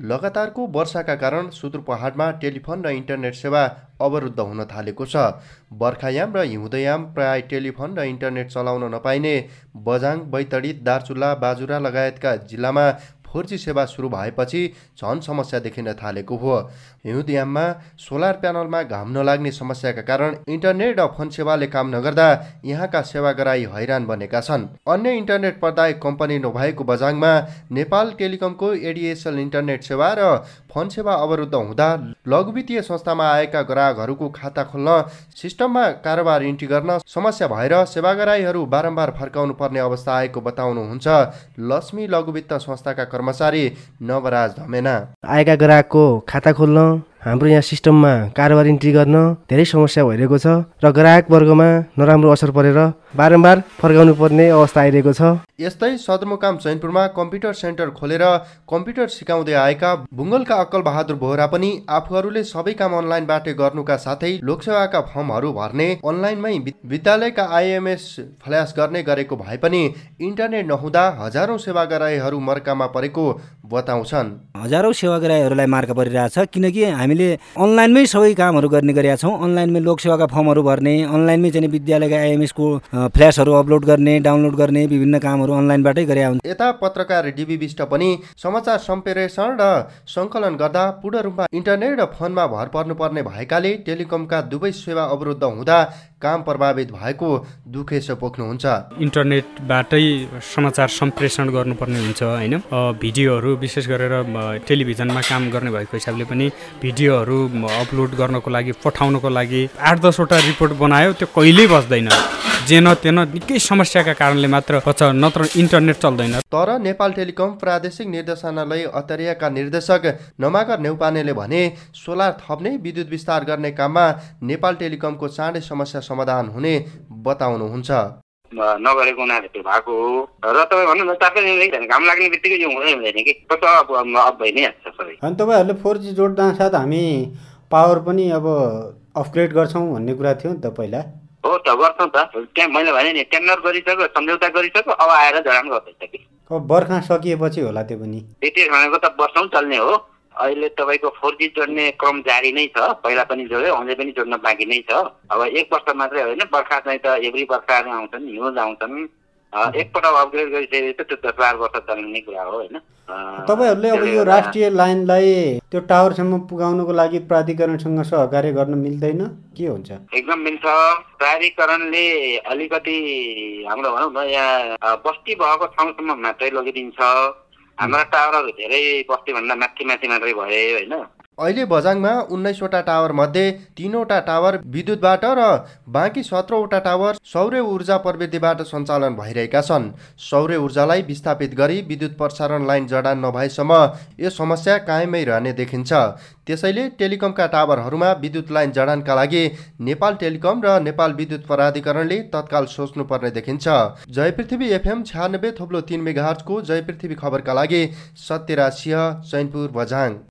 लगातारको वर्षाका कारण सुदूरपहाडमा टेलिफोन र इन्टरनेट सेवा अवरुद्ध हुन थालेको छ। बर्खायाम र हिउँदयाम प्राय टेलिफोन र इन्टरनेट चलाउन नपाइने बझाङ बैतडी दार्चुला बाजुरा लगायतका जिल्लामा फोर जी सेवा सुरु भएपछि झन समस्या देखिन थालेको हो। हिउँदयाममा सोलर प्यानलमा घाम नलाग्ने समस्याका कारण इन्टरनेट र फोन सेवाले काम नगर्दा यहाँका सेवाग्राही हैरान बनेका छन्। अन्य इन्टरनेट प्रदायक कम्पनी नभएको बजाङमा नेपाल टेलिकमको एडिएसएल इन्टरनेट सेवा र फोन सेवा अवरुद्ध हुँदा लघुवित्तीय संस्थामा आएका ग्राहकहरूको खाता खोल्न सिस्टममा कारोबार इन्ट्री गर्न समस्या भएर सेवाग्राहीहरू बारम्बार फर्काउनु पर्ने अवस्था आएको बताउनुहुन्छ। लक्ष्मी लघुवित्त संस्थाका कर्मचारी नवराज धमेना। आएका ग्राहकको खाता खोल्न हाम्रो यहाँ सिस्टममा कारोबार इन्ट्री गर्न धेरै समस्या भइरहेको छ र ग्राहक वर्गमा नराम्रो असर परेर बारम्बार फर्काउनु पर्ने अवस्था आइरहेको छ। यस्तै सदरमुकाम चैनपुरमा कम्प्युटर सेन्टर खोलेर कम्प्युटर सिकाउँदै आएका बुङ्गलका अक्कल बहादुर बोहरा पनि आफूहरूले सबै काम अनलाइनबाटै गर्नुका साथै लोकसेवाका फर्महरू भर्ने अनलाइनमै विद्यालयका आइएमएस फ्ल्यास गर्ने गरेको भए पनि इन्टरनेट नहुँदा हजारौँ सेवाग्राहीहरू मर्कामा परेको बताउँछन्। हजारौँ सेवाग्राहीहरूलाई मार्का परिरहेछ किनकि हामीले अनलाइनमै सबै कामहरू गर्ने गरेका छौँ। अनलाइनमै लोकसेवाका फर्महरू भर्ने अनलाइनमै चाहिँ विद्यालयका आइएमएसको फ्ल्यासहरू अपलोड गर्ने डाउनलोड गर्ने विभिन्न कामहरू अनलाइनबाटै गरे हुन्छ यता पत्रकार डिबी विष्ट पनि समाचार सम्प्रेषण र सङ्कलन गर्दा पूर्ण रूपमा इन्टरनेट र फोनमा भर पर्नुपर्ने भएकाले टेलिकमका दुवै सेवा अवरुद्ध हुँदा काम प्रभावित भएको दुखेसो पोख्नुहुन्छ। इन्टरनेटबाटै समाचार सम्प्रेषण गर्नुपर्ने हुन्छ होइन? भिडियोहरू विशेष गरेर टेलिभिजनमा काम गर्ने भएको हिसाबले पनि भिडियोहरू अपलोड गर्नको लागि पठाउनको लागि आठ दसवटा रिपोर्ट बनायो त्यो कहिल्यै बस्दैन। जेन तेन निकै समस्याका कारणले मात्र बच्च नत्र इन्टरनेट चल्दैन। तर नेपाल टेलिकम प्रादेशिक निर्देशनालय अतरियाका निर्देशक नमागर नेउपानेले भने सोलर थप्ने विद्युत विस्तार गर्ने काममा नेपाल टेलिकमको चाँडै समस्या समाधान हुने बताउनुहुन्छ। नगरेको हुनाले त्यो भएको हो। र तपाईँ भन्नु न तपाईँ घाम लाग्ने बित्तिकै यो हुँदै हुँदैन कि? त अब अफ भइ नै हाल्छ सबै। अनि तपाईँहरूले फोर जी जोड्दा साथ हामी पावर पनि अब अपग्रेड गर्छौँ भन्ने कुरा थियो नि त पहिला। हो त गर्छौँ त। त्यहाँ मैले भने नि टेन्डर गरिसक्यो सम्झौता गरिसक्यो अब आएर जडान गर्दैछ कि? अब बर्खा सकिएपछि होला त्यो पनि। त्यति भनेको त वर्षौँ चल्ने हो। अहिले तपाईँको फोर जी जोड्ने क्रम जारी नै छ। पहिला पनि जोड्यो अझै पनि जोड्न बाँकी नै छ। अब एक वर्ष मात्रै होइन बर्खा चाहिँ त एभ्री बर्खाहरू आउँछन् हिउँद आउँछन्। एकपल्ट अपग्रेड गरिसकेपछि त त्यो दस बाह्र वर्ष चल्ने कुरा हो होइन। तपाईँहरूले अब यो राष्ट्रिय लाइनलाई त्यो टावरसम्म पुगाउनुको लागि प्राधिकरणसँग सहकार्य गर्न मिल्दैन? के हुन्छ? एकदम मिल्छ। प्राधिकरणले अलिकति हाम्रो भनौँ न यहाँ बस्ती भएको ठाउँसम्म मात्रै लगिदिन्छ। हाम्रा टावरहरू धेरै बस्तीभन्दा माथि माथि मात्रै भए होइन अहिले बझाङमा उन्नाइसवटा टावर मध्ये तिनवटा टावर विद्युतबाट र बाँकी सत्रवटा टावर सौर्य ऊर्जा प्रविधिबाट सञ्चालन भइरहेका छन्। सौर्य ऊर्जालाई विस्थापित गरी विद्युत प्रसारण लाइन जडान नभएसम्म यो समस्या कायमै रहने देखिन्छ। त्यसैले टेलिकमका टावरहरूमा विद्युत लाइन जडानका लागि नेपाल टेलिकम र नेपाल विद्युत प्राधिकरणले तत्काल सोच्नुपर्ने देखिन्छ। जय पृथ्वी एफएम छ्यानब्बे थोप्लो तिन मेगाहर्जको जय पृथ्वी खबरका लागि सत्यराज सिंह चैनपुर बझाङ